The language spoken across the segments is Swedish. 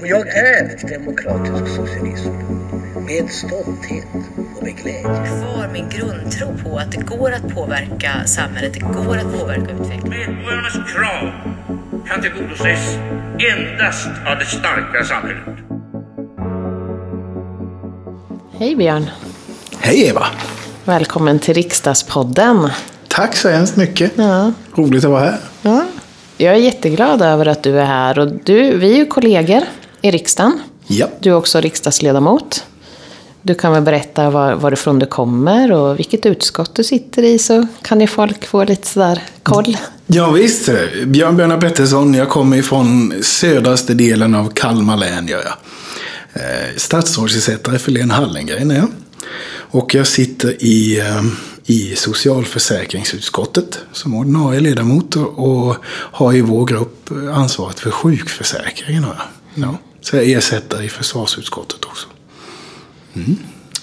Och jag är demokratisk socialism. Med stolthet och med glädje. Kvar min grundtro på att det går att påverka samhället, det går att påverka utvecklingen. Medborgarnas krav kan tillgodoses endast av det starka samhället. Hej Björn! Hej Eva! Välkommen till Riksdagspodden. Tack så hemskt mycket. Ja. Roligt att vara här. Ja. Jag är jätteglad över att du är här. Och du, vi är ju kollegor i riksdagen. Ja. Du är också riksdagsledamot. Du kan väl berätta var, varifrån du kommer och vilket utskott du sitter i så kan ju folk få lite sådär koll. Ja visst. Björn Björnar Pettersson. Jag kommer ifrån södraste delen av Kalmar län. Gör jag. Eh, Statsrådsersättare för Lena Hallengren är jag. Och jag sitter i, eh, i socialförsäkringsutskottet som ordinarie ledamot och, och har i vår grupp ansvaret för sjukförsäkringen. Har jag. Ja. Så jag ersättare i försvarsutskottet också.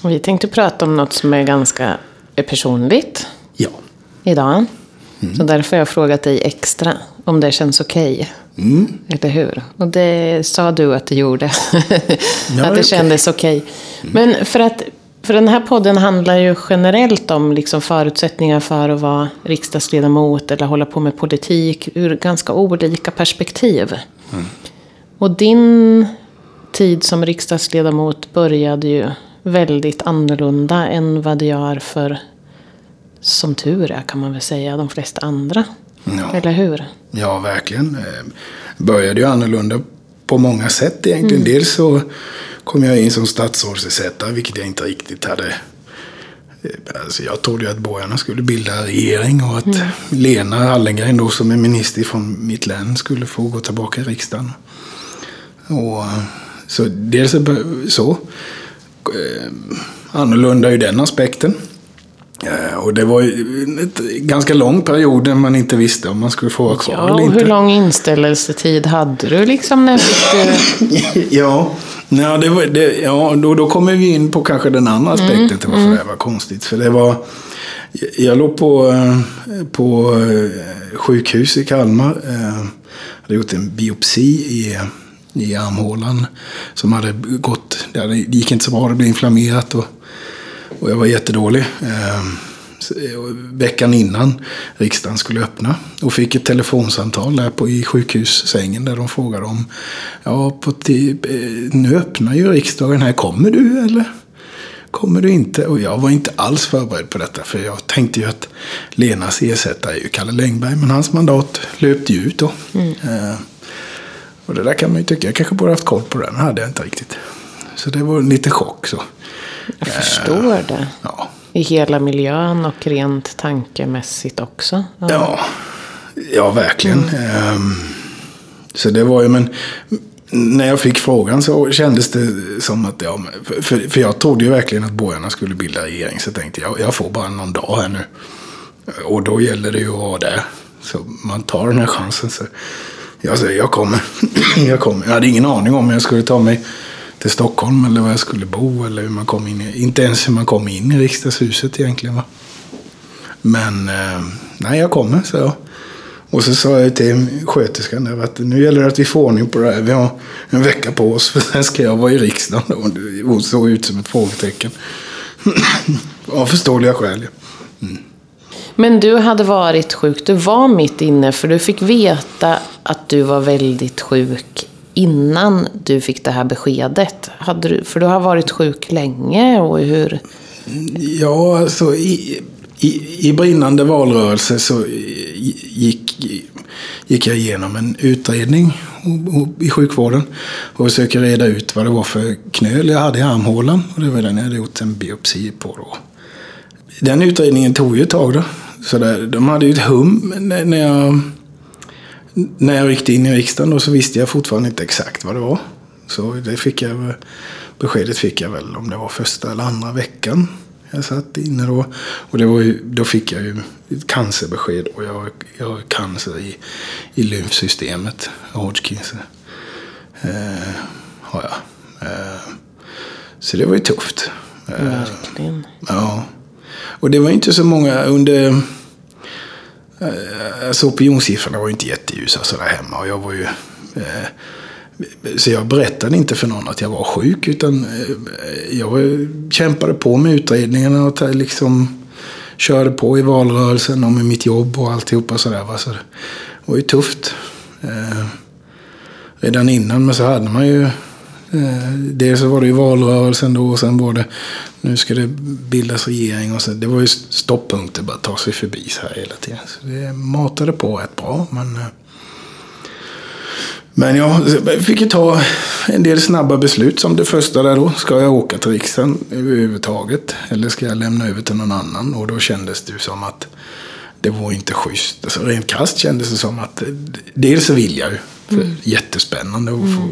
Och vi tänkte prata om något som är ganska personligt Ja. idag. Så därför har jag frågat dig extra om det känns okej. Mm. Eller hur? Och det sa du att det gjorde. att det är okej. kändes okej. Men för att för den här podden handlar ju generellt om liksom förutsättningar för att vara riksdagsledamot eller hålla på med politik ur ganska olika perspektiv. Och din tid som riksdagsledamot började ju väldigt annorlunda än vad det gör för, som tur är kan man väl säga, de flesta andra. Ja. Eller hur? Ja, verkligen. Eh, Började ju annorlunda på många sätt egentligen. Dels så kom jag in som statsrådsersättare, vilket jag inte riktigt hade... eh, Alltså jag trodde ju att borgarna skulle bilda regering och att Lena Hallengren då som är minister från mitt län skulle få gå tillbaka i riksdagen. Och, eh, så dels det så. Eh, Annorlunda i den aspekten. Eh, Och det var ett ganska lång period där man inte visste om man skulle få vara kvar Ja, eller inte. hur lång inställelsetid hade du liksom när fick du... ja, ja, det var, det, ja då, då kommer vi in på kanske den andra aspekten till varför det här var konstigt. För det var, jag låg på, på sjukhus i Kalmar. eh, hade gjort en biopsi i, i armhålan. Som hade gått, det hade- det gick inte så bra, det blev inflammerat. Och, och jag var jättedålig. Eh, och Veckan innan riksdagen skulle öppna. Och fick ett telefonsamtal där på, i sjukhussängen där de frågade om Ja, på eh, nu öppnar ju riksdagen här. Kommer du eller? Kommer du inte? Och jag var inte alls förberedd på detta. För jag tänkte ju att Lenas ersättare är ju Kalle Längberg. Men hans mandat löpte ju ut då. Eh, och det där kan man ju tycka. Jag kanske borde haft koll på det. Men hade jag inte riktigt. Så det var en liten chock. Så. Jag förstår det. Ja. I hela miljön och rent tankemässigt också. Ja. Ja, ja verkligen. Ehm, Så det var ju, men när jag fick frågan så kändes det som att, ja, för, för jag trodde ju verkligen att borgarna skulle bilda regering. Så tänkte jag, jag får bara någon dag här nu. Och då gäller det ju att vara där. Så man tar den här chansen. Så jag säger, jag kommer. jag kommer. Jag hade ingen aning om jag skulle ta mig till Stockholm eller var jag skulle bo. Eller hur man kom in i, inte ens hur man kom in i riksdagshuset egentligen. Va? Men eh, nej, jag kommer, så jag. Och så sa jag till sköterskan där att nu gäller det att vi får ordning på det här. Vi har en vecka på oss för sen ska jag vara i riksdagen. då. Hon såg ut som ett frågetecken. Av förståeliga skäl. ja. Mm. Men du hade varit sjuk. Du var mitt inne för du fick veta att du var väldigt sjuk innan du fick det här beskedet. Hade du, för du har varit sjuk länge och hur... Ja, alltså i, i, i brinnande valrörelse så gick, gick jag igenom en utredning i sjukvården och försöker reda ut vad det var för knöl jag hade i armhålan. Och det var den jag hade gjort en biopsi på då. Den utredningen tog ju ett tag då. Så där, de hade ju ett hum när när jag, när jag ryckte in i riksdagen då, så visste jag fortfarande inte exakt vad det var. Så det fick jag, beskedet fick jag väl om det var första eller andra veckan. Jag satt inne då. Och det var ju, då fick jag ju ett cancerbesked och jag, har- jag har cancer i, i lymfsystemet. Hodgkins. Eh, har jag. Eh, så det var ju tufft. Eh, Verkligen. Ja. Och det var inte så många under... Eh, alltså opinionssiffrorna var ju inte jätteljusa sådär hemma. Och jag var ju... Eh, så jag berättade inte för någon att jag var sjuk. Utan eh, jag kämpade på med utredningarna och liksom körde på i valrörelsen och med mitt jobb och alltihopa sådär. Va? Så det var ju tufft. Eh, redan innan, men så hade man ju dels så var det ju valrörelsen då och sen var det nu ska det bildas regering och så. Det var ju stopppunkter bara ta sig förbi så här hela tiden. Så det matade på rätt bra. Men, eh, men jag fick ju ta en del snabba beslut som det första där då. Ska jag åka till riksdagen överhuvudtaget? Eller ska jag lämna över till någon annan? Och då kändes det som att det var inte schysst. Alltså, rent krasst kändes det som att dels så vill jag ju. Mm. Jättespännande att få mm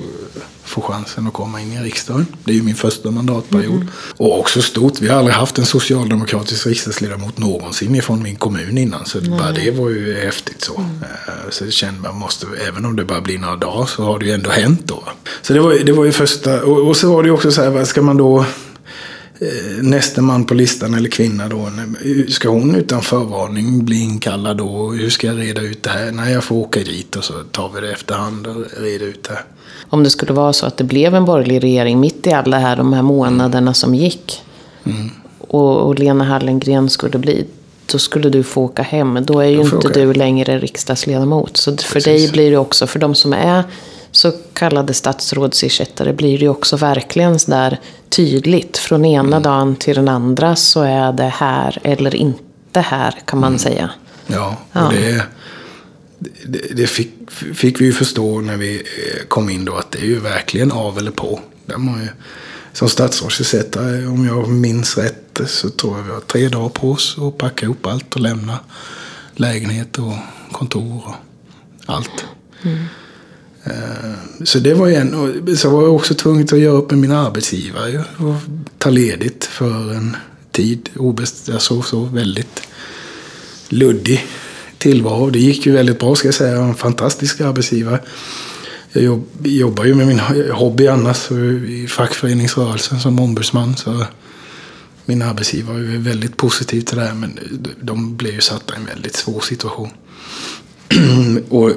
få chansen att komma in i riksdagen. Det är ju min första mandatperiod. Mm. Och också stort. Vi har aldrig haft en socialdemokratisk riksdagsledamot någonsin ifrån min kommun innan. Så bara det var ju häftigt så. Mm. Eh, så det kände man måste, även om det bara blir några dagar så har det ju ändå hänt då. Så det var, det var ju första. Och, och så var det ju också så här, ska man då nästa man på listan eller kvinna då. Ska hon utan förvarning bli inkallad då? Hur ska jag reda ut det här? Nej, jag får åka dit och så tar vi det efterhand och reda ut det om det skulle vara så att det blev en borgerlig regering mitt i alla här, de här månaderna som gick. Mm. Och, och, Lena Hallengren skulle bli, då skulle du få åka hem. Då är ju inte du längre riksdagsledamot. Så för Precis. dig blir det också, för de som är så kallade statsrådsersättare blir det ju också verkligen sådär tydligt. Från ena mm. dagen till den andra så är det här eller inte här kan man mm. säga. Ja, och ja. det det, det fick, fick, vi ju förstå när vi eh, kom in då att det är ju verkligen av eller på. Där man ju, som statsrådsersättare, om jag minns rätt, så tror jag vi har tre dagar på oss att packa ihop allt och lämna lägenhet och kontor och allt. Mm. Eh, så det var en, och så var jag också tvungen att göra upp med min arbetsgivare och ta ledigt för en tid. Obest, alltså så väldigt luddig tillvaro. Det gick ju väldigt bra ska jag säga. Jag var en fantastisk arbetsgivare. Jag jobbar ju med min hobby annars i fackföreningsrörelsen som ombudsman. Så min arbetsgivare är väldigt positiv till det här men de blev ju satta i en väldigt svår situation. Och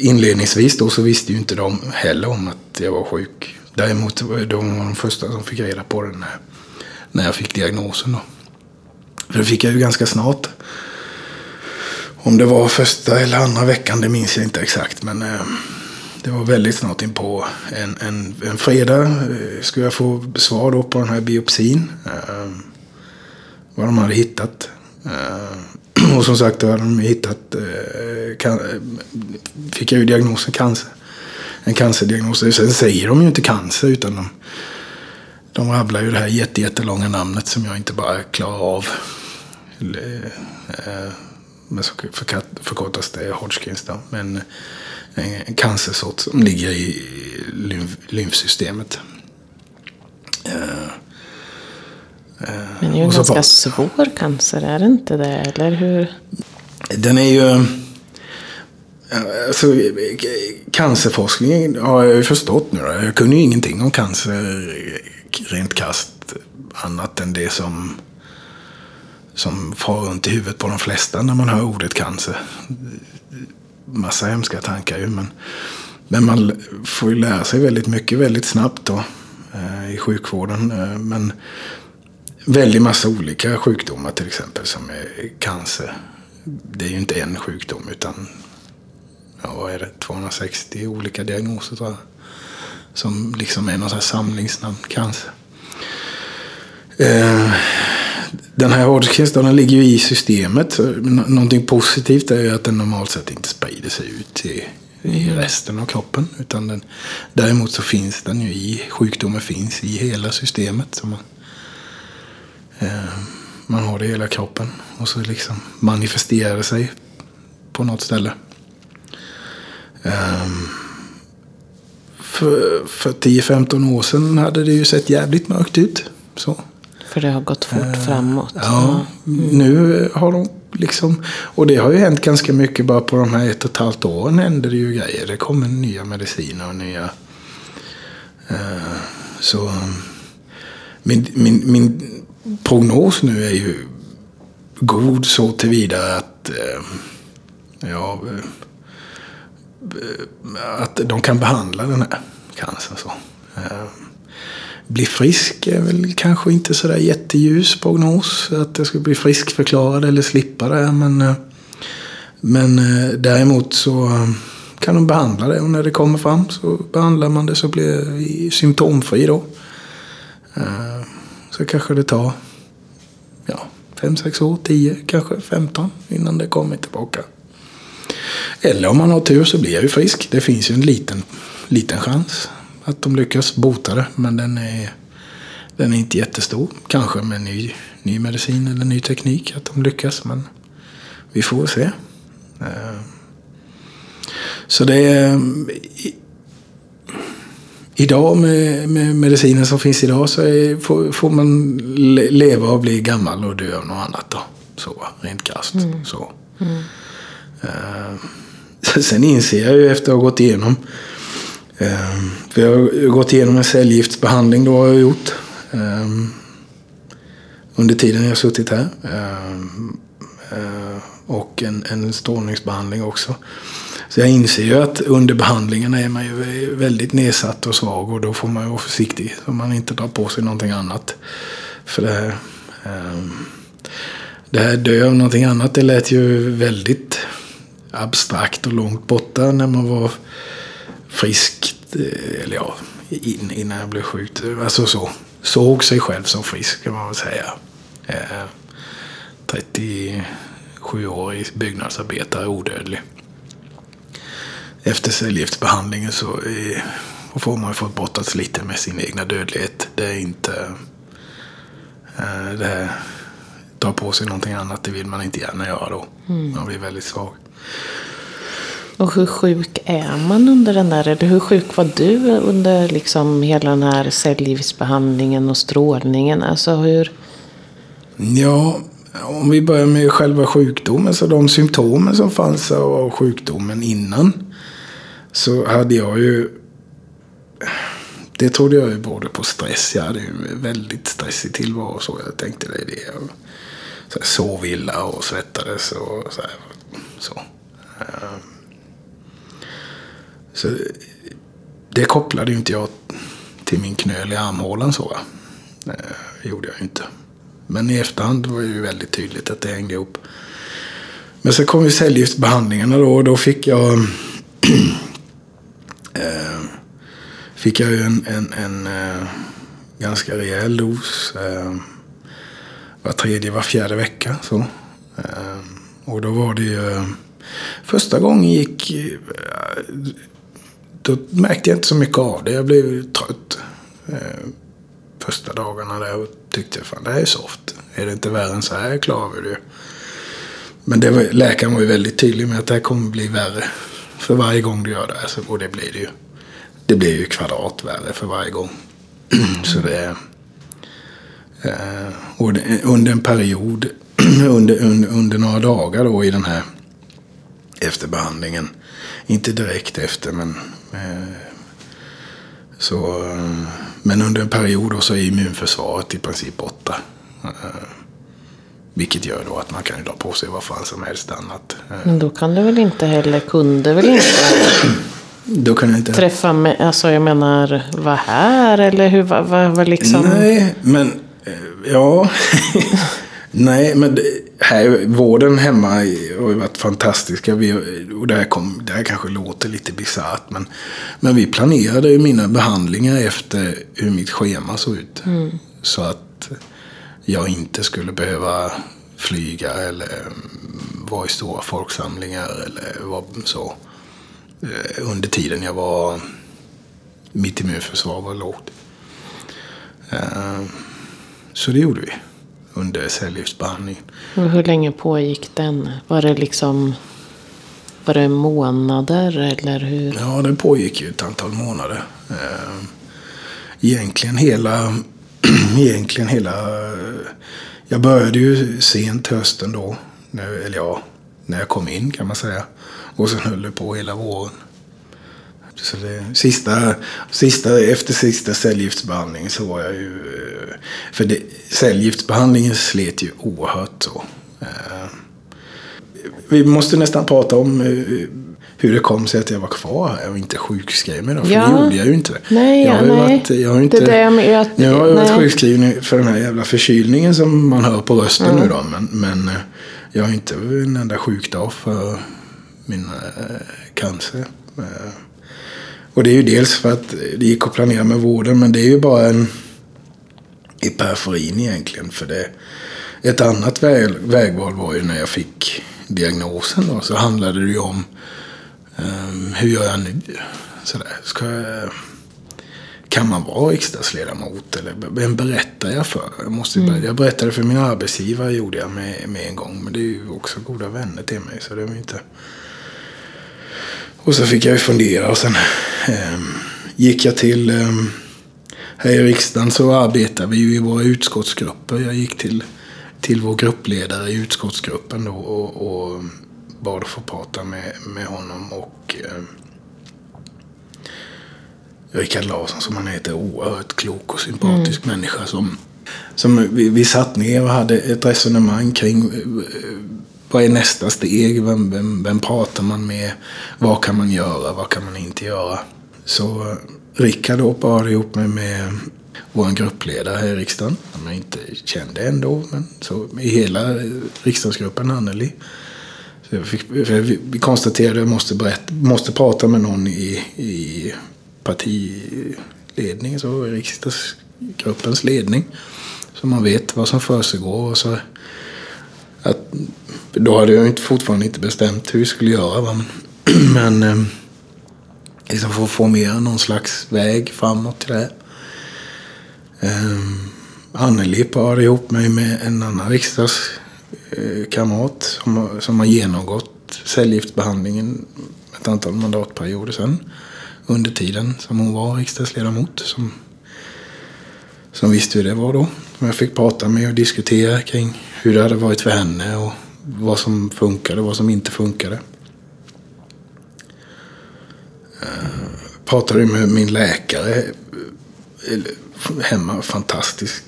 inledningsvis då så visste ju inte de heller om att jag var sjuk. Däremot var de de första som fick reda på det när, när jag fick diagnosen. Då. För det fick jag ju ganska snart. Om det var första eller andra veckan, det minns jag inte exakt. Men eh, det var väldigt snart in på en, en, en fredag. Eh, skulle jag få svar då på den här biopsin. Eh, vad de hade hittat. Eh, Mm. Och som sagt, då hade de hittat... Eh, kan, fick jag ju diagnosen cancer. En cancerdiagnos. Sen säger de ju inte cancer utan de, de rabblar ju det här jättelånga namnet som jag inte bara klarar av. Eh, Men så förkortas det Hodgkins då. Men eh, en cancersort som ligger i lymf lymfsystemet. Uh, men det är ju en ganska bara, svår cancer, är det inte det? Eller hur? Den är ju... Alltså, cancerforskningen har jag ju förstått nu. Då. Jag kunde ju ingenting om cancer rent kast annat än det som som far runt i huvudet på de flesta när man hör ordet cancer. Massa hemska tankar ju. Men, men man får ju lära sig väldigt mycket väldigt snabbt då, eh, i sjukvården. Eh, men väldigt massa olika sjukdomar till exempel som är cancer. Det är ju inte en sjukdom utan ja, vad är det, 260 olika diagnoser tror jag. Som liksom är någon sån här samlingsnamn, cancer. Eh, den här Hodgkins ligger ju i systemet. Någonting positivt är ju att den normalt sett inte sprider sig ut i, i resten av kroppen. Utan den, däremot så finns den ju i, sjukdomen finns i hela systemet. Så man, man har det i hela kroppen och så liksom manifesterar det sig på något ställe. Eh, för, för 10-15 år sedan hade det ju sett jävligt mörkt ut. Så. För det har gått fort uh, framåt. Ja, mm. nu har de liksom... Och det har ju hänt ganska mycket bara på de här ett och ett halvt åren händer det ju grejer. Det kommer nya mediciner och nya... Uh, så... Min, min, min prognos nu är ju god så tillvida att... Eh, ja, eh, att de kan behandla den här. cancern. Så. Eh, bli frisk är väl kanske inte sådär jätteljus prognos. Att jag ska bli friskförklarad eller slippa det. Men, eh, men däremot så kan de behandla det och när det kommer fram så behandlar man det så blir symptomfri då. Eh, kanske det tar ja, fem, sex år, tio, kanske 15 innan det kommer tillbaka. Eller om man har tur så blir jag ju frisk. Det finns ju en liten, liten chans att de lyckas bota det. Men den är, den är inte jättestor. Kanske med ny, ny medicin eller ny teknik att de lyckas. Men vi får se. Eh, så det är... Idag med, med medicinen som finns idag så är, får, får man le, leva och bli gammal och dö av något annat då. Så, rent krasst. Så. Eh, sen inser jag ju efter att ha gått igenom eh, för jag har gått igenom en cellgiftsbehandling då har jag gjort. eh, under tiden jag har suttit här. Eh, och en, en strålningsbehandling också. Så jag inser ju att under behandlingen är man ju väldigt nedsatt och svag och då får man ju vara försiktig så man inte drar på sig någonting annat. För det här, ehm, det här dö av någonting annat, det lät ju väldigt abstrakt och långt borta när man var frisk. Eh, eller ja, innan jag blev sjuk. Alltså så. Såg sig själv som frisk kan man väl säga. Eh, 37 år i byggnadsarbetare, odödlig. Efter cellgiftsbehandlingen så är, får man ju fått brottas lite med sin egna dödlighet. Det är inte... Eh, det här dra på sig någonting annat, det vill man inte gärna göra då. Man blir väldigt svag. Och hur sjuk är man under den där? Eller hur sjuk var du under liksom hela den här cellgiftsbehandlingen och strålningen? Alltså hur... Ja, om vi börjar med själva sjukdomen, så de symptomen som fanns av sjukdomen innan. Så hade jag ju... Det trodde jag ju berodde på stress. Jag hade ju en väldigt stressig tillvaro. Så jag tänkte det är det. Jag så jag sov illa och svettades och så. Här, så. Ehm, så det kopplade ju inte jag till min knöl i armhålan så. va. Det gjorde jag ju inte. Men i efterhand var det ju väldigt tydligt att det hängde ihop. Men så kom ju cellgiftsbehandlingarna då och då fick jag eh, fick jag ju en, en, en eh, ganska rejäl dos. Eh, var tredje, var fjärde vecka. Så. Eh, och då var det ju... eh, Första gången gick... eh, Då märkte jag inte så mycket av det. Jag blev trött. Eh, första dagarna där och tyckte fan det här är soft. Är det inte värre än så här klarar vi det. Men det var, läkaren var ju väldigt tydlig med att det här kommer bli värre för varje gång du gör det här. Så, och det blir det ju. Det blir ju kvadrat värre för varje gång. så det är... Eh, och det, under en period, under, under, under några dagar då i den här efterbehandlingen. Inte direkt efter men eh, så, eh, men under en period då så är immunförsvaret i princip borta. Eh, vilket gör då att man kan dra på sig vad fan som helst annat. Eh, Men då kan du väl inte heller, kunde väl inte Då kan jag inte... träffa med, alltså jag menar, vara här eller hur, vad, vad, vad liksom? Nej, men eh, ja. Nej, men det, här, vården hemma har varit fantastiska. Vi, och det här, kom, det här kanske låter lite bisarrt, men, men vi planerade ju mina behandlingar efter hur mitt schema såg ut. Så att jag inte skulle behöva flyga eller mm, vara i stora folksamlingar eller vad så. Eh, Under tiden jag var, mitt immunförsvar var lågt. Eh, Så det gjorde vi under cellgiftsbehandlingen. Hur länge pågick den? Var det liksom, var det månader eller hur? Ja, den pågick ju ett antal månader. Eh, Egentligen hela... egentligen hela... Jag började ju sent hösten då. När, eller ja, när jag kom in kan man säga. Och sen höll det på hela våren. Så det, sista, sista, efter sista cellgiftsbehandlingen så var jag ju... För det, cellgiftsbehandlingen slet ju oerhört så. Eh, vi måste nästan prata om eh, hur det kom sig att jag var kvar här och inte sjukskrev mig då. För Ja. det gjorde jag ju inte. Nej, jag har ju nej. Varit, jag har ju inte, Det där med att- jag har ju varit sjukskriven för den här jävla förkylningen som man hör på rösten Mm. nu då. Men, men eh, jag har inte en enda sjukdag för min eh, cancer. Eh, och det är ju dels för att det gick att planera med vården, men det är ju bara en i periferin egentligen. För det, ett annat väg, vägval var ju när jag fick diagnosen då, så handlade det ju om ehm, hur gör jag nu? Sådär, ska jag, kan man vara riksdagsledamot eller vem berättar jag för? Jag, måste, börja- jag berättade för min arbetsgivare gjorde jag med, med en gång. Men det är ju också goda vänner till mig. Så det ju inte... Och så fick jag ju fundera och sen ehm, gick jag till... ehm, här i riksdagen så arbetar vi ju i våra utskottsgrupper. Jag gick till, till vår gruppledare i utskottsgruppen då och, och bad att få prata med, med honom. Och eh, Rickard Larsson som han heter, oerhört klok och sympatisk människa. Som, som vi, vi satt ner och hade ett resonemang kring eh, vad är nästa steg? Vem, vem, vem pratar man med? Vad kan man göra? Vad kan man inte göra? Så eh, Rickard då parade ihop mig med vår gruppledare här i riksdagen. Som jag inte kände ändå. Men så i hela eh, riksdagsgruppen, Anneli. Jag fick, för vi konstaterade att jag måste, berätta, måste prata med någon i, i partiledningen, så i riksdagsgruppens ledning. Så man vet vad som försiggår. Och så att, då hade jag inte, fortfarande inte bestämt hur vi skulle göra. Va? Men, men eh, liksom för att få mer någon slags väg framåt till det här. Um, Anneli parade ihop mig med en annan Eh, kamrat som, har- som har genomgått cellgiftsbehandlingen ett antal mandatperioder sedan. Under tiden som hon var riksdagsledamot. Som, som visste hur det var då. Som jag fick prata med och diskutera kring hur det hade varit för henne och vad som funkade och vad som inte funkade. Eh, pratade med min läkare hemma. Fantastisk,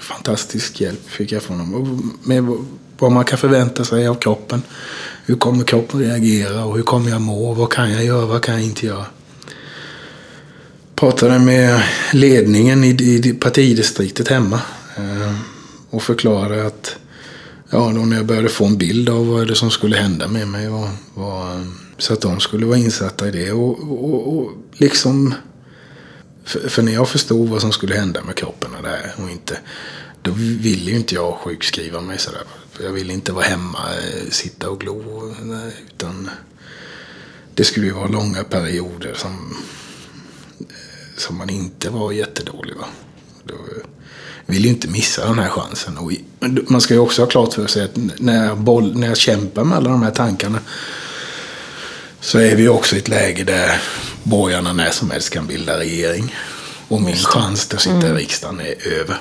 fantastisk hjälp fick jag från honom. Med vad man kan förvänta sig av kroppen. Hur kommer kroppen reagera och hur kommer jag må? Vad kan jag göra? Vad kan jag inte göra? Pratade med ledningen i, i partidistriktet hemma. Eh, och förklarade att Ja, då när jag började få en bild av vad det som skulle hända med mig. och, var, eh, så att de skulle vara insatta i det. Och, och, och liksom... För, för när jag förstod vad som skulle hända med kroppen och det här och inte... Då ville ju inte jag sjukskriva mig sådär. För Jag ville inte vara hemma, eh, sitta och glo. Utan det skulle ju vara långa perioder som, som man inte var jättedålig. Va? Då, vill ju inte missa den här chansen. Och man ska ju också ha klart för sig att när jag, boll, när jag kämpar med alla de här tankarna så är vi också i ett läge där borgarna när som helst kan bilda regering. Och min chans till att sitta i riksdagen är över.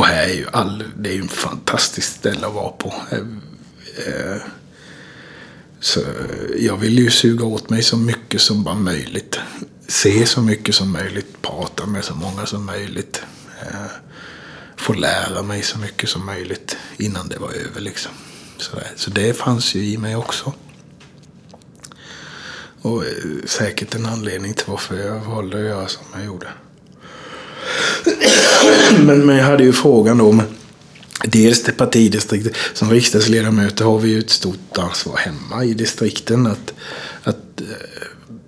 Och här är ju all, det är ju ett fantastiskt ställe att vara på. Eh, eh, så jag vill ju suga åt mig så mycket som bara möjligt. Se så mycket som möjligt. Prata med så många som möjligt. Eh, få lära mig så mycket som möjligt innan det var över. Liksom. Så det fanns ju i mig också. Och säkert en anledning till varför jag valde att göra som jag gjorde. Men, men jag hade ju frågan då om Dels det partidistriktet. Som riksdagsledamöter har vi ju ett stort ansvar hemma i distrikten. Att, att eh,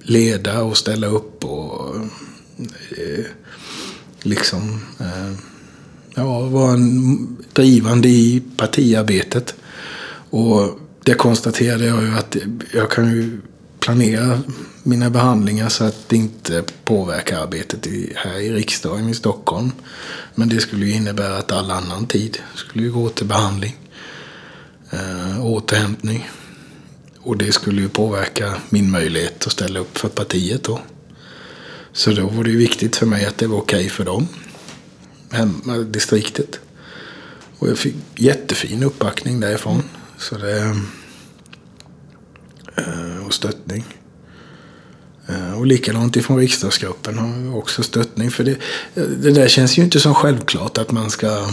leda och ställa upp och eh, liksom eh, ja, vara drivande i partiarbetet. Och det konstaterade jag ju att jag kan ju planera mina behandlingar så att det inte påverkar arbetet i, här i riksdagen i Stockholm. Men det skulle ju innebära att all annan tid skulle ju gå till behandling. Eh, återhämtning. Och det skulle ju påverka min möjlighet att ställa upp för partiet då. Så då var det ju viktigt för mig att det var okej för dem. Hemma, distriktet. Och jag fick jättefin uppbackning därifrån. Så det stöttning. Eh, och likadant ifrån riksdagsgruppen har vi också stöttning. För det, det där känns ju inte som självklart att man ska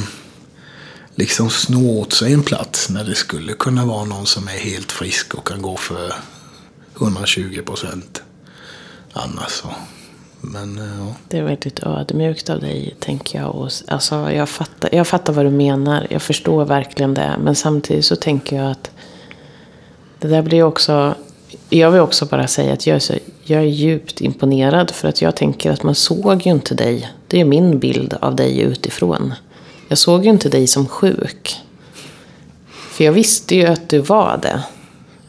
liksom snå åt sig en plats när det skulle kunna vara någon som är helt frisk och kan gå för 120 procent annars. Så. Men eh, ja. Det är väldigt ödmjukt av dig, tänker jag. Och, alltså, jag, fattar, jag fattar vad du menar. Jag förstår verkligen det. Men samtidigt så tänker jag att det där blir också... Jag vill också bara säga att jag är, så, jag är djupt imponerad. För att jag tänker att man såg ju inte dig. Det är min bild av dig utifrån. Jag såg ju inte dig som sjuk. För jag visste ju att du var det.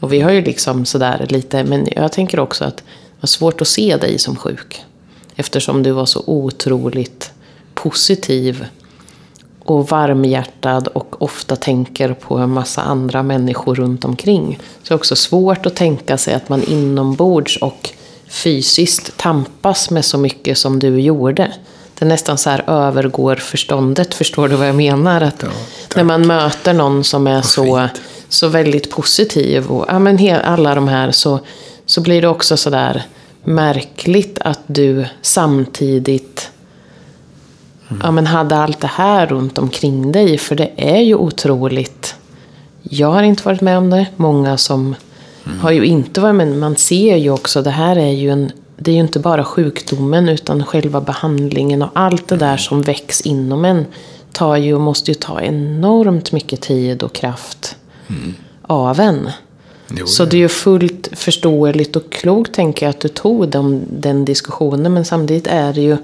Och vi har ju liksom sådär lite, men jag tänker också att det var svårt att se dig som sjuk. Eftersom du var så otroligt positiv och varmhjärtad och ofta tänker på en massa andra människor runt omkring. Så det är också svårt att tänka sig att man inombords och fysiskt tampas med så mycket som du gjorde. Det nästan så här övergår förståndet, förstår du vad jag menar? Att Ja, när man möter någon som är så, så väldigt positiv och ja, men alla de här så, så blir det också så där märkligt att du samtidigt ja, men hade allt det här runt omkring dig. För det är ju otroligt. Jag har inte varit med om det. Många som har ju inte varit med. Men man ser ju också, det här är ju en... Det är ju inte bara sjukdomen utan själva behandlingen och allt det där som väcks inom en tar ju, måste ju ta enormt mycket tid och kraft av en. Jo, Så det är ju fullt förståeligt och klokt tänker jag att du tog den, den diskussionen. Men samtidigt är det ju...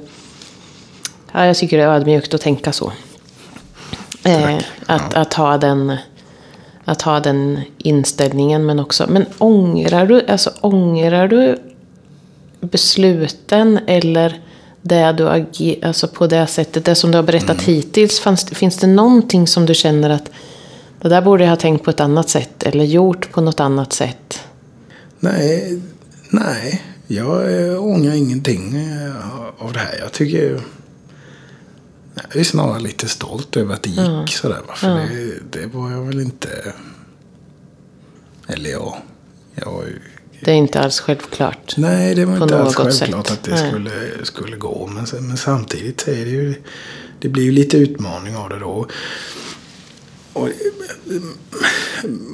Ja, jag tycker det är ödmjukt att tänka så. Eh, att, att, ha den, att ha den inställningen men också... Men ångrar du, alltså, ångrar du besluten eller det du ager, alltså på det sättet, det som du har berättat hittills? Fanns, finns det någonting som du känner att det där borde jag ha tänkt på ett annat sätt eller gjort på något annat sätt? Nej, nej. Jag ångrar ingenting eh, av det här. Jag tycker... Jag är snarare lite stolt över att det gick sådär. va. För det, det var jag väl inte... Eller ja. Jag. Det är inte alls självklart. Nej, det var inte alls självklart sätt. att det Nej. skulle, skulle gå. Men, men samtidigt så är det ju... Det blir ju lite utmaning av det då. Och,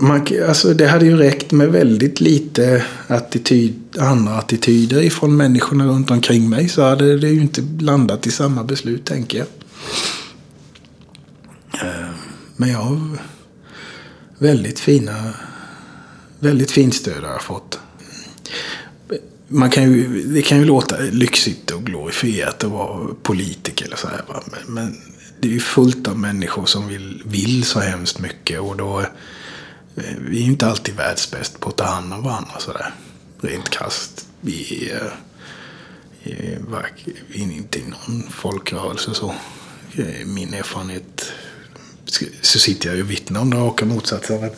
man, alltså det hade ju räckt med väldigt lite attityd, andra attityder ifrån människorna runt omkring mig. Så hade det ju inte landat i samma beslut, tänker jag. Eh, men jag har väldigt fina... Väldigt fint stöd har jag fått. Man kan ju, det kan ju låta lyxigt och glorifierat att vara politiker eller så här. Va? Men, men det är ju fullt av människor som vill, vill så hemskt mycket. Och då, eh, vi är ju inte alltid världsbäst på att ta hand om varandra sådär. Rent krasst. Vi är, eh, är, vi är inte i någon folkrörelse så. Min erfarenhet så sitter jag ju och vittnar om den raka motsatsen.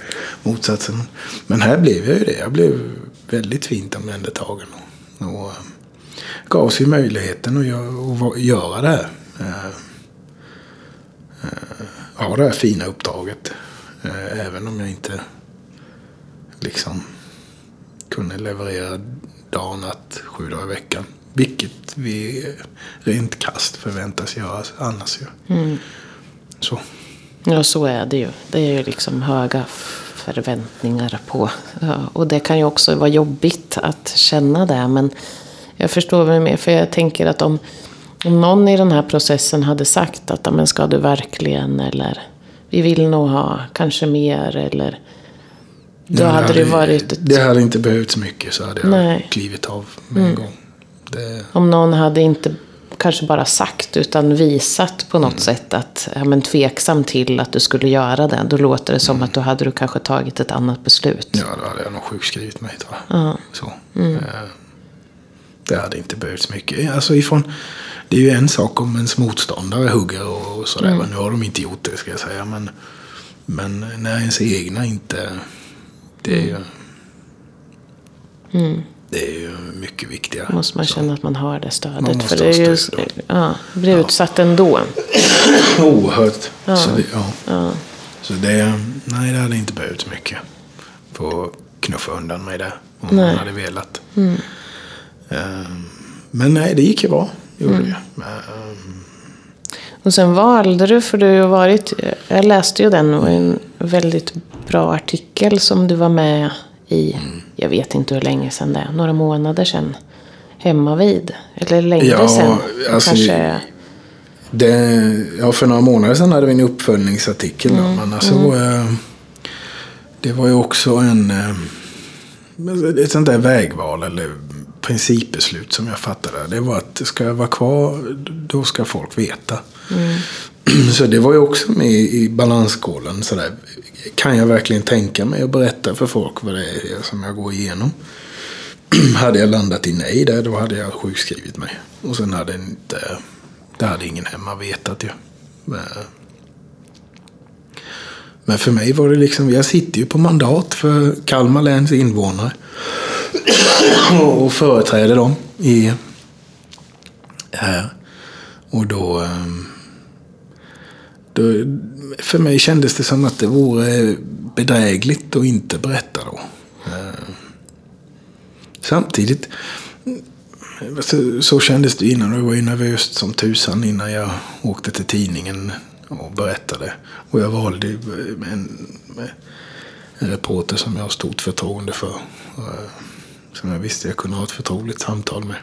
motsatsen. Men här blev jag ju det. Jag blev väldigt fint omhändertagen. Och och eh, gavs ju möjligheten att göra, att göra det här. Eh, eh, Ha det här fina uppdraget. Eh, även om jag inte liksom kunde leverera dag och natt sju dagar i veckan. Vilket vi rent kast förväntas göra annars ju. Så. Ja, så är det ju. Det är ju liksom höga förväntningar på. Ja, och det kan ju också vara jobbigt att känna det. Men jag förstår väl mer. För jag tänker att om, om någon i den här processen hade sagt att "Ja, men ska du verkligen eller vi vill nog ha kanske mer eller då Ja, hade det varit ett, Det hade inte behövts mycket så hade jag Nej. Mm. klivit av med en gång. Det, Om någon hade inte kanske bara sagt utan visat på något Mm. sätt att ja, men tveksam till att du skulle göra det. Då låter det som att då hade du kanske tagit ett annat beslut. ja, då hade jag nog sjukskrivit mig tror jag. Så. Mm. Eh, Det hade inte behövts mycket. Alltså ifrån, det är ju en sak om ens motståndare hugger och sådär. Mm. Nu har de inte gjort det ska jag säga. Men, men när ens egna inte... Det är ju... Det är ju mycket viktigare. Måste man Så. känna att man har det stödet. För det är ju, ja, blir utsatt ändå. Oerhört. Så, det, ja. så det, nej, det hade inte behövts mycket för att knuffa undan mig där. Om Nej. man hade velat. Ehm, men nej, det gick ju bra. Gjorde det. Ehm, Och sen valde du, för du har varit, jag läste ju den, var en väldigt bra artikel som du var med i, jag vet inte hur länge sedan det är, några månader sedan. Hemma vid. Eller längre Ja, sedan. alltså, Kanske, Det, ja, för några månader sedan hade vi en uppföljningsartikel. Då, men alltså, eh, det var ju också en, eh, ett sånt där vägval eller principbeslut som jag fattade. Det var att ska jag vara kvar, då ska folk veta. Så det var ju också med i balansskålen. Sådär. Kan jag verkligen tänka mig att berätta för folk vad det är som jag går igenom? hade jag landat i nej där, då hade jag sjukskrivit mig. Och sen hade inte, det hade ingen hemma vetat ju. Men, men för mig var det liksom, jag sitter ju på mandat för Kalmar läns invånare och företräder dem i här. Och då, ehm, då, för mig kändes det som att det vore bedrägligt att inte berätta då. Ehm, samtidigt, så, så kändes det innan. Det var ju nervöst som tusan innan jag åkte till tidningen och berättade. Och jag valde en, en reporter som jag har stort förtroende för. Ehm, som jag visste jag kunde ha ett förtroligt samtal med.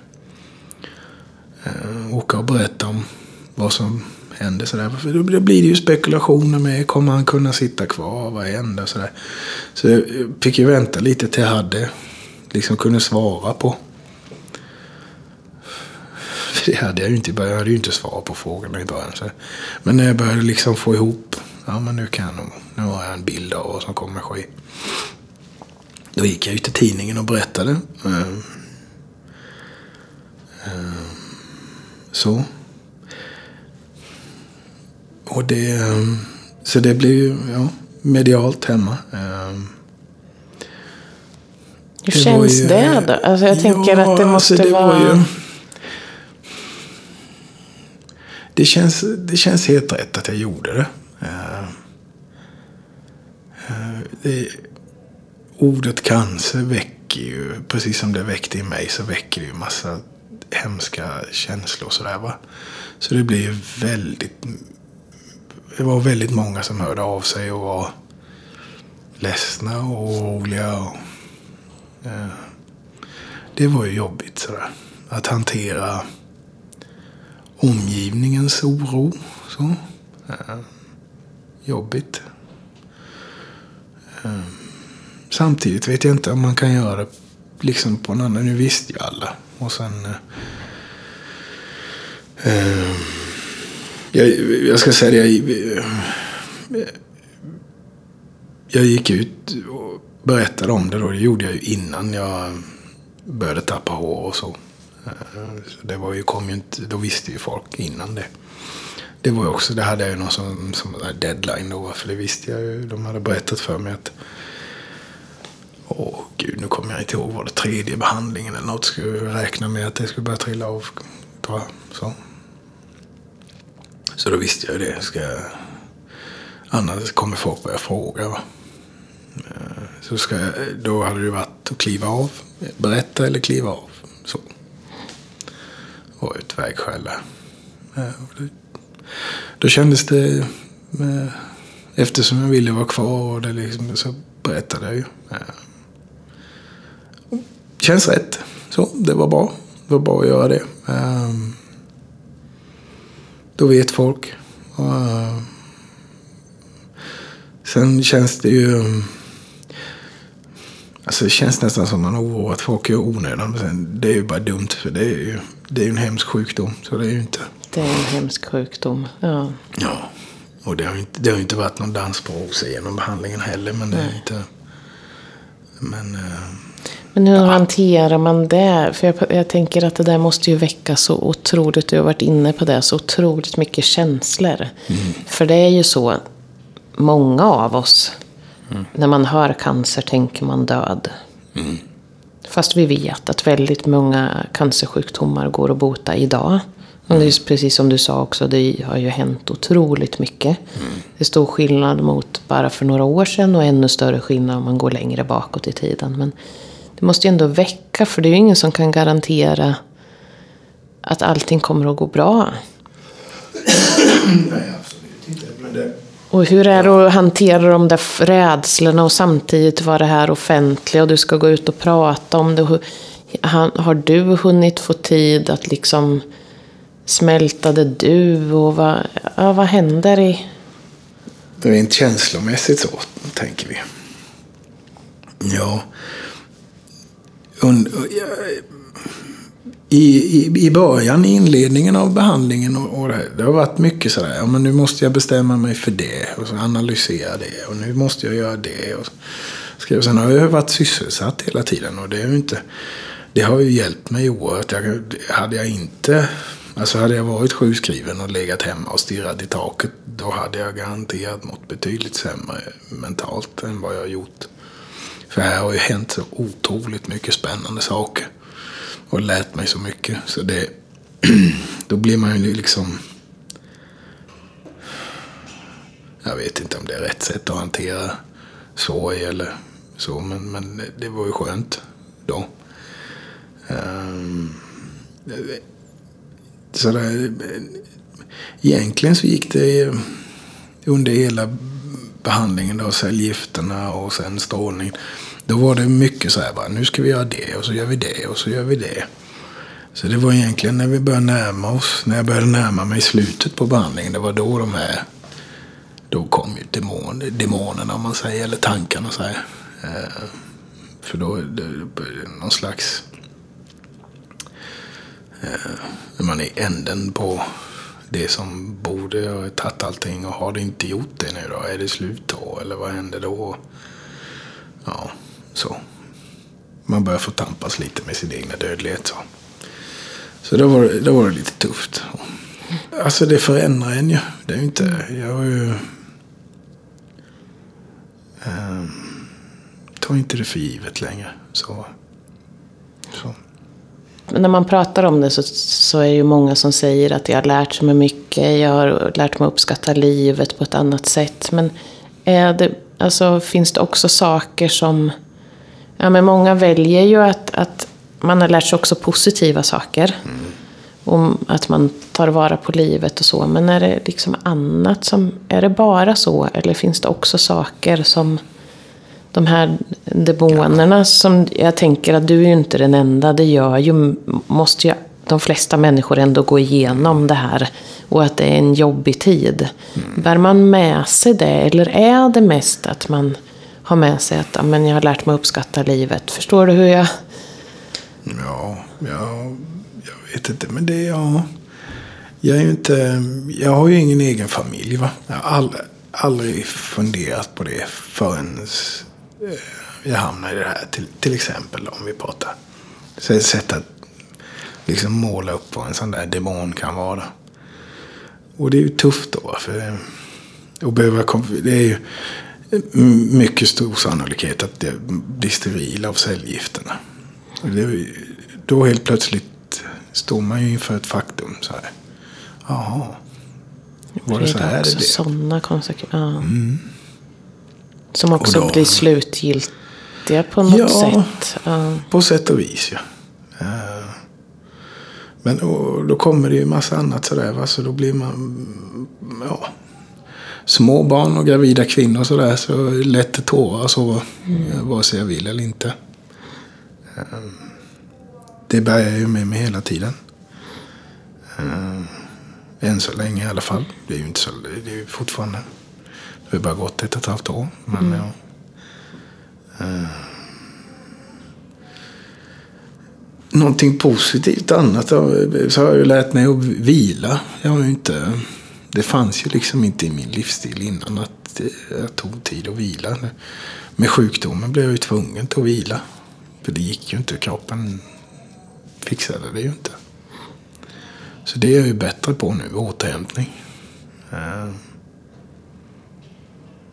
Eh, Åka och berätta om vad som hände. Sådär. För då blir det ju spekulationer med, kommer han kunna sitta kvar? Vad händer? Sådär. Så jag fick ju vänta lite till jag hade, liksom kunde svara på. För det hade jag ju inte i början. Jag hade ju inte svar på frågorna i början. Så. Men när jag började liksom få ihop, ja men nu kan jag nog, nu har jag en bild av vad som kommer att ske. Då gick jag ju till tidningen och berättade. Eh, eh, Så. Och det, eh, så det blev ju ja, medialt hemma. Hur det var känns ju- det då? Alltså jag tänker Ja, att det måste alltså, det var vara... ju- Det känns, det känns helt rätt att jag gjorde det. Det ordet cancer väcker ju, precis som det väckte i mig, så väcker det ju massa hemska känslor och sådär va. Så det blir ju väldigt... Det var väldigt många som hörde av sig och var ledsna och oroliga. Och, eh, det var ju jobbigt sådär. Att hantera omgivningens oro. Så. Eh, jobbigt. Eh, samtidigt vet jag inte om man kan göra det liksom på en annan. Nu visste ju alla. Och sen... eh, eh jag, jag ska säga det. Jag, eh, jag gick ut och berättade om det då. Det gjorde jag ju innan jag började tappa hår och så. Eh, så Det var ju, kom ju inte, då visste ju folk innan det. Det var ju också, det hade jag ju någon som, som deadline då. För det visste jag ju. De hade berättat för mig att Åh gud, nu kommer jag inte ihåg. Var det tredje behandlingen eller något? Skulle jag räkna med att det skulle börja trilla av. Så. Så då visste jag ju det. Ska jag... Annars kommer folk börja fråga. Va? Eh, så ska jag... då hade det varit att kliva av. Berätta eller kliva av. Så. Och ett vägskäl eh, där. Då kändes det... Eh, eftersom jag ville vara kvar och det liksom, så berättade jag ju. Känns rätt. Så, det var bra. Det var bra att göra det. Ehm, då vet folk. Eh, sen känns det ju... Alltså det känns nästan som man oroat folk i onödan. Men det är ju bara dumt för det är ju, det är en hemsk sjukdom. Så det är ju inte... Det är en hemsk sjukdom. Ja. Ja. Och det har ju inte, det har inte varit någon dans på rosor genom behandlingen heller. Men det är inte... Men... eh, Men hur hanterar man det? För jag, jag tänker att det där måste ju väcka så otroligt, du har varit inne på det, så otroligt mycket känslor. För det är ju så, många av oss, när man hör cancer tänker man död. Fast vi vet att väldigt många cancersjukdomar går att bota idag. Och det är precis som du sa också, det har ju hänt otroligt mycket. Det är stor skillnad mot bara för några år sedan och ännu större skillnad om man går längre bakåt i tiden. Men det måste ju ändå väcka, för det är ju ingen som kan garantera att allting kommer att gå bra. Nej, absolut inte. Men det, Och hur är det att hantera de där rädslorna och samtidigt vara det här offentliga och du ska gå ut och prata om det. Har du hunnit få tid att liksom smälta det du och vad, ja, vad händer i... Rent känslomässigt så, tänker vi. Ja. Und, i, i, början, i inledningen av behandlingen, och, och det, det har varit mycket sådär, ja men nu måste jag bestämma mig för det, och så analysera det, och nu måste jag göra det. Och, så, och sen har jag varit sysselsatt hela tiden, och det, är ju inte, det har ju hjälpt mig oerhört. Jag, hade jag inte Alltså hade jag varit sjukskriven och legat hemma och stirrat i taket, då hade jag garanterat mått betydligt sämre mentalt än vad jag har gjort. För här har ju hänt så otroligt mycket spännande saker. Och lärt mig så mycket. Så det, då blir man ju liksom... Jag vet inte om det är rätt sätt att hantera sorg eller så, men, men det var ju skönt då. Um, så där, egentligen så gick det under hela behandlingen av cellgifterna och sen strålning. Då var det mycket så här bara, nu ska vi göra det och så gör vi det och så gör vi det. Så det var egentligen när vi började närma oss, när jag började närma mig slutet på behandlingen, det var då de här, då kom ju demon, demonerna om man säger, eller tankarna så här. Eh, för då, det, någon slags eh, när man är änden på det som borde ha tagit allting och har det inte gjort det nu då? Är det slut då? Eller vad händer då? Ja, så. Man börjar få tampas lite med sin egna dödlighet. Så, så då, var, då var det lite tufft. Alltså det förändrar en ju. Det är ju inte... Jag var ju... Eh, tar inte det för givet längre. Så. När man pratar om det så, så är det ju många som säger att jag har lärt mig mycket. Jag har lärt mig uppskatta livet på ett annat sätt. Men är det, alltså, finns det också saker som... Ja, men många väljer ju att, att man har lärt sig också positiva saker. Mm. Om att man tar vara på livet och så. Men är det liksom annat som... Är det bara så? Eller finns det också saker som de här demonerna som jag tänker att du är ju inte den enda. Det gör ju, måste ju de flesta människor ändå gå igenom det här. Och att det är en jobbig tid. Mm. Bär man med sig det? Eller är det mest att man har med sig att men jag har lärt mig uppskatta livet? Förstår du hur jag... Ja, ja jag vet inte. Men det är ja. Jag är ju inte... Jag har ju ingen egen familj va. Jag har aldrig, aldrig funderat på det förrän jag hamnar i det här. Till, till exempel om vi pratar. Så ett sätt att liksom måla upp vad en sån där demon kan vara. Och det är ju tufft då. För att behöva, det är ju mycket stor sannolikhet att det blir steril av cellgifterna. Det, då helt plötsligt står man ju inför ett faktum. så här. Jaha. Var det så här? Det? sådana konsekvenser. Ja. Mm. Som också då, blir slutgiltiga på något ja, sätt. Ja, på sätt och vis ja. Men och, då kommer det ju massa annat sådär. Va? Så då blir man... Ja, små barn och gravida kvinnor sådär. Så lätt tårar så. Mm. Vare sig jag vill eller inte. Det bär jag ju med mig hela tiden. Än så länge i alla fall. Det är ju inte så, det är ju fortfarande det har bara gått ett och ett halvt år. Men mm. ja. Uh. Någonting positivt annat så har jag ju lärt mig att vila. Jag har inte, det fanns ju liksom inte i min livsstil innan att jag tog tid att vila. Med sjukdomen blev jag ju tvungen till att vila. För det gick ju inte. Kroppen fixade det ju inte. Så det är jag ju bättre på nu, återhämtning. Uh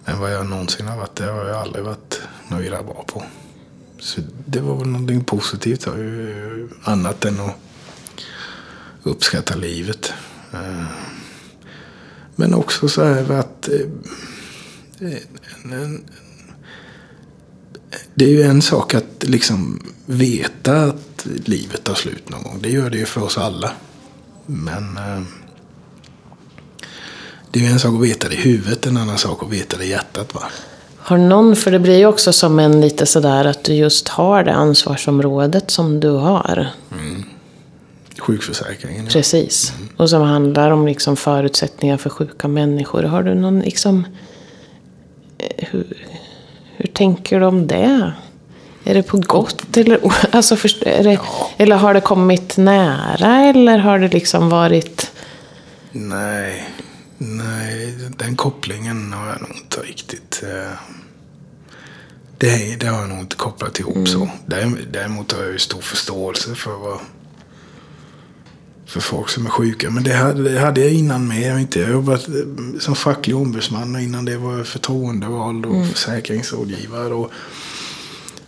än vad jag någonsin har varit. Det har jag aldrig varit nöjda bra på. Så det var väl någonting positivt. Annat än att uppskatta livet. Eh, men också så här att eh, det är ju en sak att liksom veta att livet tar slut någon gång. Det gör det ju för oss alla. Men eh, det är en sak att veta det i huvudet, en annan sak att veta det i hjärtat. Va? Har någon, för det blir ju också som en lite sådär att du just har det ansvarsområdet som du har. Sjukförsäkringen. Ja. Precis. Och som handlar om liksom förutsättningar för sjuka människor. Har du någon liksom... eh, Hur, hur tänker du om det? Är det på gott eller alltså, först- är det, Eller har det kommit nära eller har det liksom varit... Nej, nej, den kopplingen har jag nog inte riktigt... Eh, det, det har jag nog inte kopplat ihop så. Därem- Däremot har jag ju stor förståelse för vad för folk som är sjuka. Men det hade, det hade jag innan med. Jag inte jobbat eh, som facklig ombudsman och innan det var jag förtroendevald och försäkringsrådgivare. Och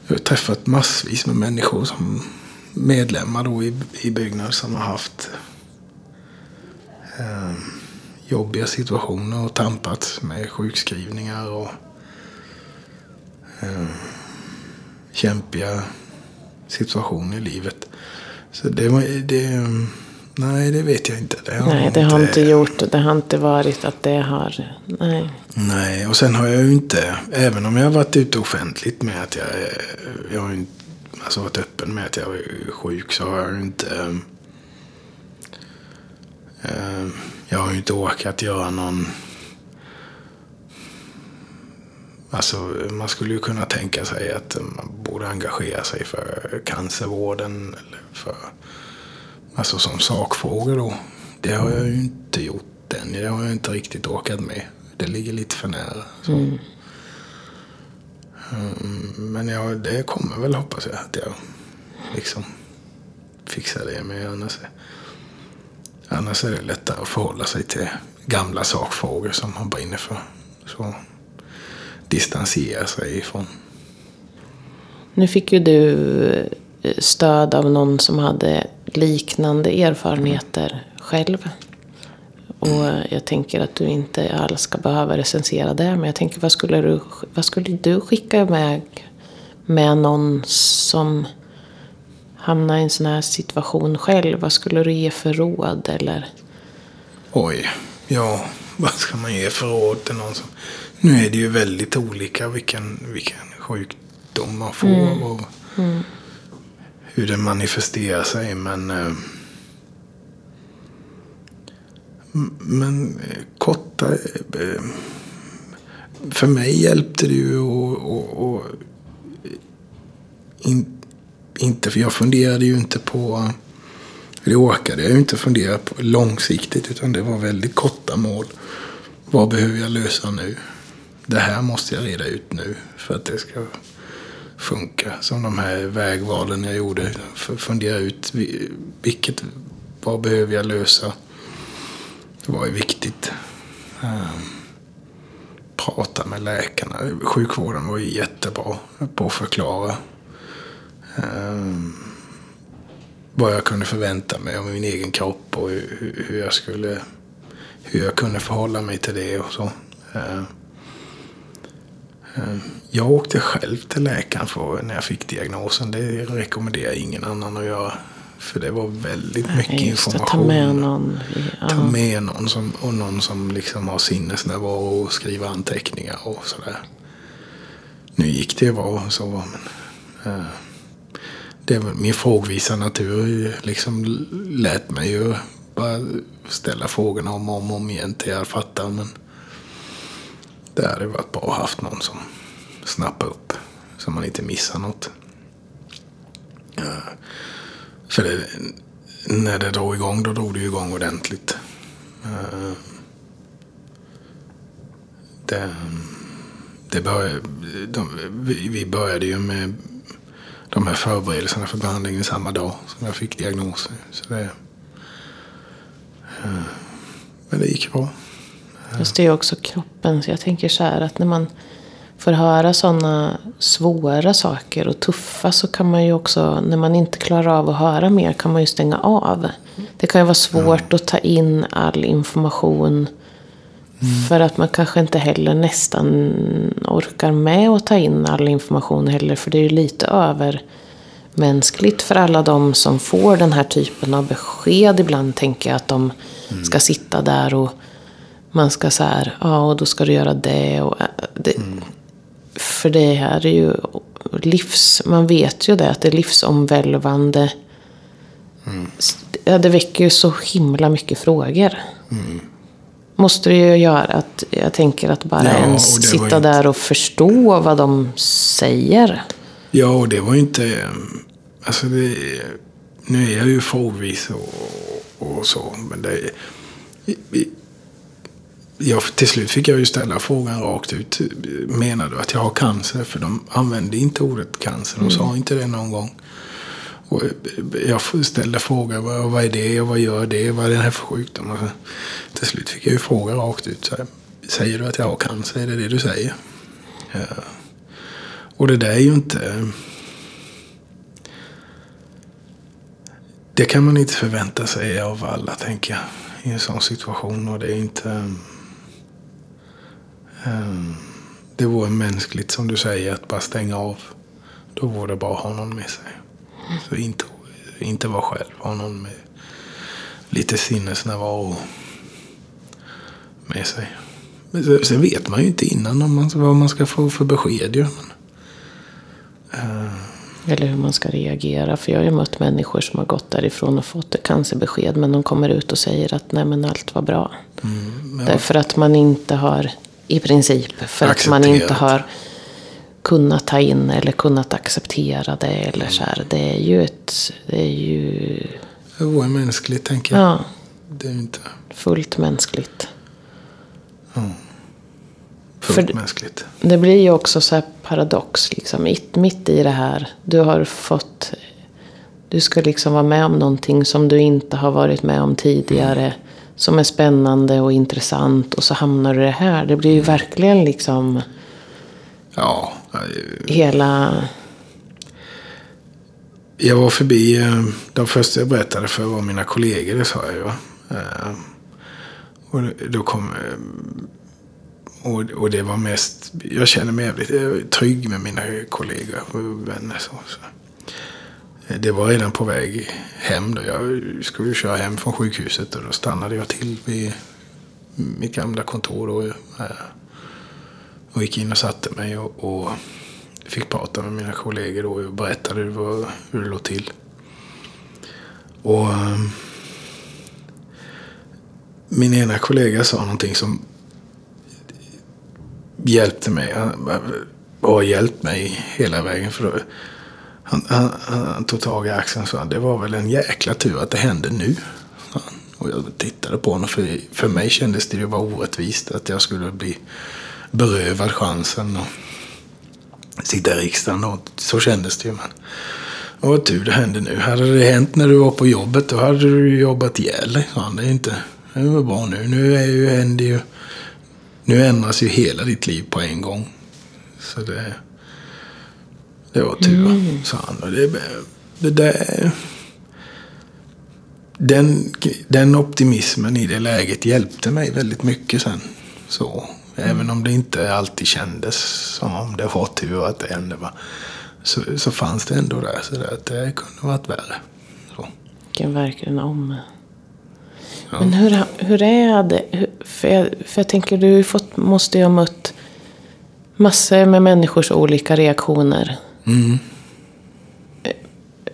jag har träffat massvis med människor som medlemmar då i, i Byggnads som har haft eh, jobbiga situationer och tampats med sjukskrivningar och eh, kämpiga situationer i livet. Så det var det... Nej, det vet jag inte. Det har Nej, det har inte gjort. Det har inte varit att det har... Nej. Nej, och sen har jag ju inte, även om jag har varit ute offentligt med att jag, jag har ju inte, alltså varit öppen med att jag är sjuk så har jag ju inte, eh, jag har ju inte orkat göra någon, alltså man skulle ju kunna tänka sig att man borde engagera sig för cancervården eller för, alltså som sakfrågor då. Det har jag ju inte gjort än, det har jag inte riktigt orkat med. Det ligger lite för nära. Så. Mm, Men ja, det kommer väl hoppas jag att jag liksom fixar det med. Annars, annars är det lättare att förhålla sig till gamla sakfrågor som man brinner för. Så distansera sig ifrån. Nu fick ju du eh, stöd av någon som hade liknande erfarenheter själv. Och jag tänker att du inte alls ska behöva recensera det. Men jag tänker, vad skulle du, vad skulle du skicka iväg med någon som hamnar i en sån här situation själv? Vad skulle du ge för råd? Eller? Oj, ja, vad ska man ge för råd till någon som... Nu är det ju väldigt olika vilken, vilken sjukdom man får och hur det manifesterar sig. Men, eh, men eh, korta... eh, För mig hjälpte det ju att... Inte, för jag funderade ju inte på... Det orkade jag ju inte fundera på långsiktigt utan det var väldigt korta mål. Vad behöver jag lösa nu? Det här måste jag reda ut nu för att det ska funka. Som de här vägvalen jag gjorde. För att fundera ut vilket, vad behöver jag lösa? Det var ju viktigt. Ehm, prata med läkarna. Sjukvården var ju jättebra på att förklara. Ehm, vad jag kunde förvänta mig av min egen kropp och hur, hur jag skulle hur jag kunde förhålla mig till det och så. Eh, eh, Jag åkte själv till läkaren för, när jag fick diagnosen. Det rekommenderar ingen annan att göra. För det var väldigt mycket Just det, information. ta med någon. Ja. Ta med någon som, och någon som liksom har sinnesnärvaro och skriver anteckningar och sådär. Nu gick det ju bra och så. Men, eh, det min frågvisa natur liksom lät mig ju bara ställa frågorna om och om, om igen till jag fattar. Men det hade varit bra att ha haft någon som snappar upp så man inte missar något. För det, när det drog igång, då drog det igång ordentligt. Det, det började, de, vi började ju med de här förberedelserna för behandlingen samma dag som jag fick diagnosen. Så det, eh, men det gick bra. Just det är också kroppen. Så jag tänker så här att när man får höra sådana svåra saker och tuffa så kan man ju också, när man inte klarar av att höra mer, kan man ju stänga av. Det kan ju vara svårt att ta in all information. För att man kanske inte heller nästan orkar med att ta in all information heller. För det är ju lite övermänskligt för alla de som får den här typen av besked ibland. Tänker jag att de ska sitta där och man ska så här, ja och då ska du göra det. Och, äh, det För det här är ju livs... Man vet ju det, att det är livsomvälvande. Ja, det väcker ju så himla mycket frågor. Måste det ju göra att jag tänker att bara Ja, ens sitta inte- där och förstå vad de säger. Ja, och det var ju inte... eh, Alltså det, nu är jag ju frågvis och, och så, men det... Jag, till slut fick jag ju ställa frågan rakt ut. Menar du att jag har cancer? För de använde inte ordet cancer. De sa inte det någon gång. Och jag ställde frågan, vad, är det och vad gör det? Vad är det här för sjukdom? Och så, till slut fick jag ju fråga rakt ut. Så här, säger du att jag har cancer? Är det det du säger? Ja. Och det där är ju inte... Det kan man inte förvänta sig av alla, tänker jag. I en sån situation. Och det är inte... Um, det vore mänskligt, som du säger, att bara stänga av. Då vore det bra att ha någon med sig. Så inte, inte vara själv. Ha någon med lite sinnesnärvaro med sig. Men sen vet man ju inte innan om man, vad man ska få för besked. Ju. Men, Eller hur man ska reagera. För jag har ju mött människor som har gått därifrån och fått ett cancerbesked. Men de kommer ut och säger att nej men allt var bra. men Därför att man inte har, i princip, för att man inte Accepterat. har kunnat ta in eller kunnat acceptera det. Eller så här. Det är ju ett, det är ju, det vore mänskligt, tänker jag. ja, Det är inte fullt mänskligt. fullt För- mänskligt. Det blir ju också så här paradox, liksom. Mitt, mitt i det här. Du har fått... Du ska liksom vara med om någonting som du inte har varit med om tidigare. Som är spännande och intressant. Och så hamnar du i det här. Det blir ju verkligen liksom Ja, hela... jag var förbi, eh, de första jag berättade för var mina kollegor, det sa jag ju. Eh, och då kom... Eh, och, och det var mest... Jag känner mig jävligt trygg med mina kollegor och vänner. Så, så. Det var redan på väg hem. Då. Jag skulle köra hem från sjukhuset och då stannade jag till vid mitt gamla kontor. Och, och gick in och satte mig och, och fick prata med mina kollegor då och berättade vad, hur det låg till. Och ehm, min ena kollega sa någonting som hjälpte mig. Han och har hjälpt mig hela vägen. För då, han, han, han tog tag i axeln och sa det var väl en jäkla tur att det hände nu. Och jag tittade på honom. För, för mig kändes det ju bara orättvist att jag skulle bli berövad chansen. Och sitta i riksdagen. Och så kändes det ju. Men och vad tur det hände nu. Hade det hänt när du var på jobbet då hade du jobbat ihjäl dig. Det är inte... Det var bra nu. Nu är ju, händer ju... Nu ändras ju hela ditt liv på en gång. Så det... Det var tur, sa han. Och det, det där... Den, den optimismen i det läget hjälpte mig väldigt mycket sen. Så, Även om det inte alltid kändes som om det var tur att det hände. Va? Så, så fanns det ändå där. Så där, att det kunde varit värre. Så. Vilken verkligen om. Men hur, hur är det? För, jag, för jag tänker, du fått, måste ju ha mött massor med människors olika reaktioner.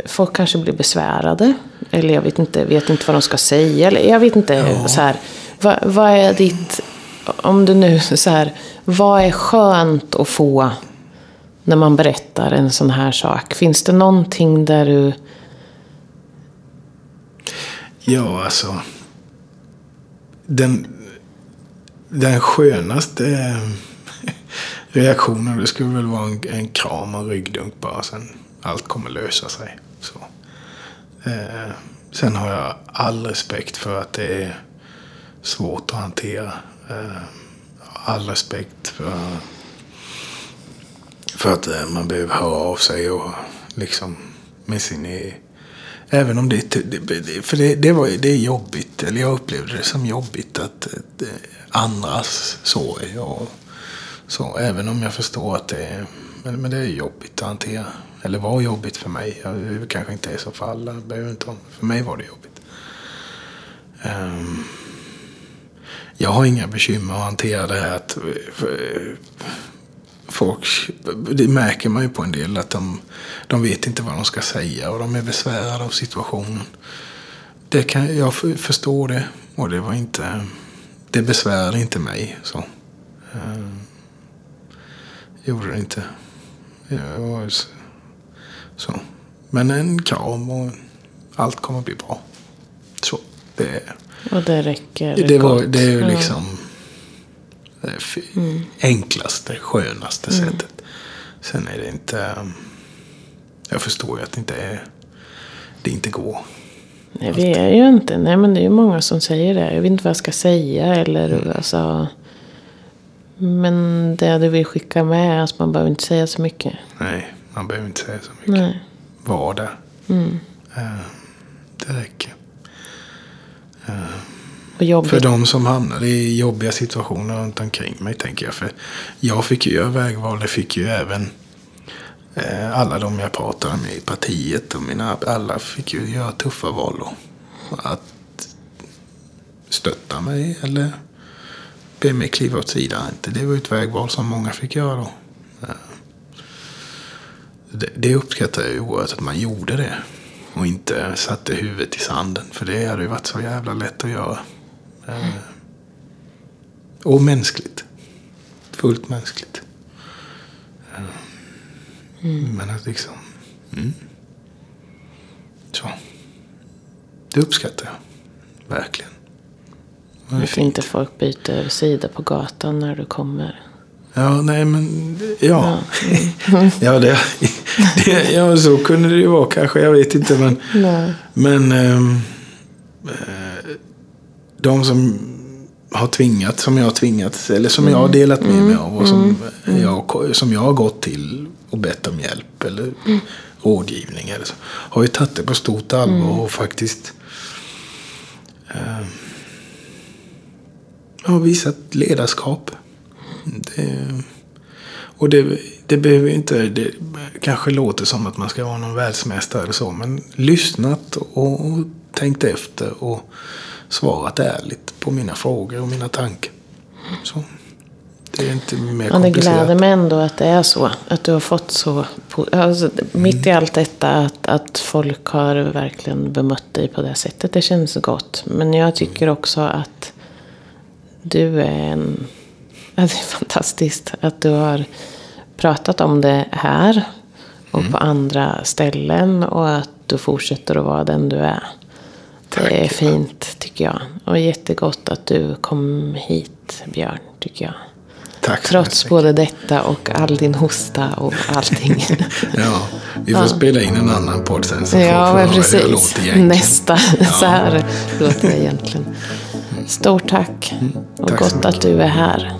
Folk kanske blir besvärade. Eller jag vet inte, vet inte vad de ska säga. Eller jag vet inte. Så här, vad, vad är ditt... Om du nu så här... Vad är skönt att få när man berättar en sån här sak? Finns det någonting där du... Ja, alltså. Den, den skönaste eh, reaktionen det skulle väl vara en, en kram och en ryggdunk bara. Sen allt kommer lösa sig. Så. Eh, sen har jag all respekt för att det är svårt att hantera. Eh, all respekt för, för att eh, man behöver höra av sig och liksom med sin... E-, även om det, för det, det, var, det är jobbigt, eller jag upplevde det som jobbigt att eh, andras sorg och så. Även om jag förstår att det är, men, men det är jobbigt att hantera. Eller var jobbigt för mig. Jag, det kanske inte är så för alla. behöver inte. För mig var det jobbigt. Um, jag har inga bekymmer att hantera det här. Att, eh, folk, det märker man ju på en del att de, de vet inte vad de ska säga och de är besvärade av situationen. Det kan, jag förstår det och det var inte, det besvärade inte mig. Så. Eh, gjorde det inte. Ja, så. Men en kram och allt kommer att bli bra. Så. Det, och det räcker det, var, det är ju liksom det mm. enklaste, skönaste mm. sättet. Sen är det inte... Jag förstår ju att det inte är... Det inte går. Nej, vi är ju inte... Nej, men det är ju många som säger det. Jag vet inte vad jag ska säga eller mm. alltså... Men det du vill skicka med är att man behöver inte säga så mycket. Nej, man behöver inte säga så mycket. Nej. Var där. Mm. Uh, det räcker. För de som hamnar i jobbiga situationer runt omkring mig tänker jag. För jag fick ju göra vägval. Det fick ju även eh, alla de jag pratade med i partiet. Och mina, alla fick ju göra tuffa val. Då. Att stötta mig eller be mig kliva åt sidan. Det var ett vägval som många fick göra då. Eh, det, det uppskattar jag ju oerhört att man gjorde det. Och inte satte huvudet i sanden. För det hade ju varit så jävla lätt att göra. Mm. Och mänskligt. Fullt mänskligt. Mm. Men att liksom... Mm. Så. Det uppskattar jag. Verkligen. Varför inte folk byter sida på gatan när du kommer? Ja, nej men ja. Ja, ja, det, det, ja så kunde det ju vara kanske. Jag vet inte. Men, nej. men ehm, eh, de som har tvingat, som jag har tvingat, eller som mm. jag har mm. delat med mm. mig av och som, mm. mm. jag, som jag har gått till och bett om hjälp eller mm. rådgivning. Eller så, har ju tagit det på stort allvar och faktiskt eh, har visat ledarskap. Det, och det, det behöver inte, det kanske låter som att man ska vara någon världsmästare eller så. Men lyssnat och, och tänkt efter och svarat ärligt på mina frågor och mina tankar. Så. Det är inte mer ja, Det gläder mig ändå att det är så. Att du har fått så. Alltså, mitt i allt detta att, att folk har verkligen bemött dig på det sättet. Det känns gott. Men jag tycker också att du är en det är fantastiskt att du har pratat om det här och mm. på andra ställen och att du fortsätter att vara den du är. Det är fint tycker jag. Och jättegott att du kom hit Björn, tycker jag. Tack Trots mycket. både detta och all din hosta och allting. ja, vi får ja. spela in en annan podd sen så ja, får, får precis. hur låter egentligen. Nästa, ja. så här låter jag egentligen. Stort tack. Mm. Och tack gott att du är här.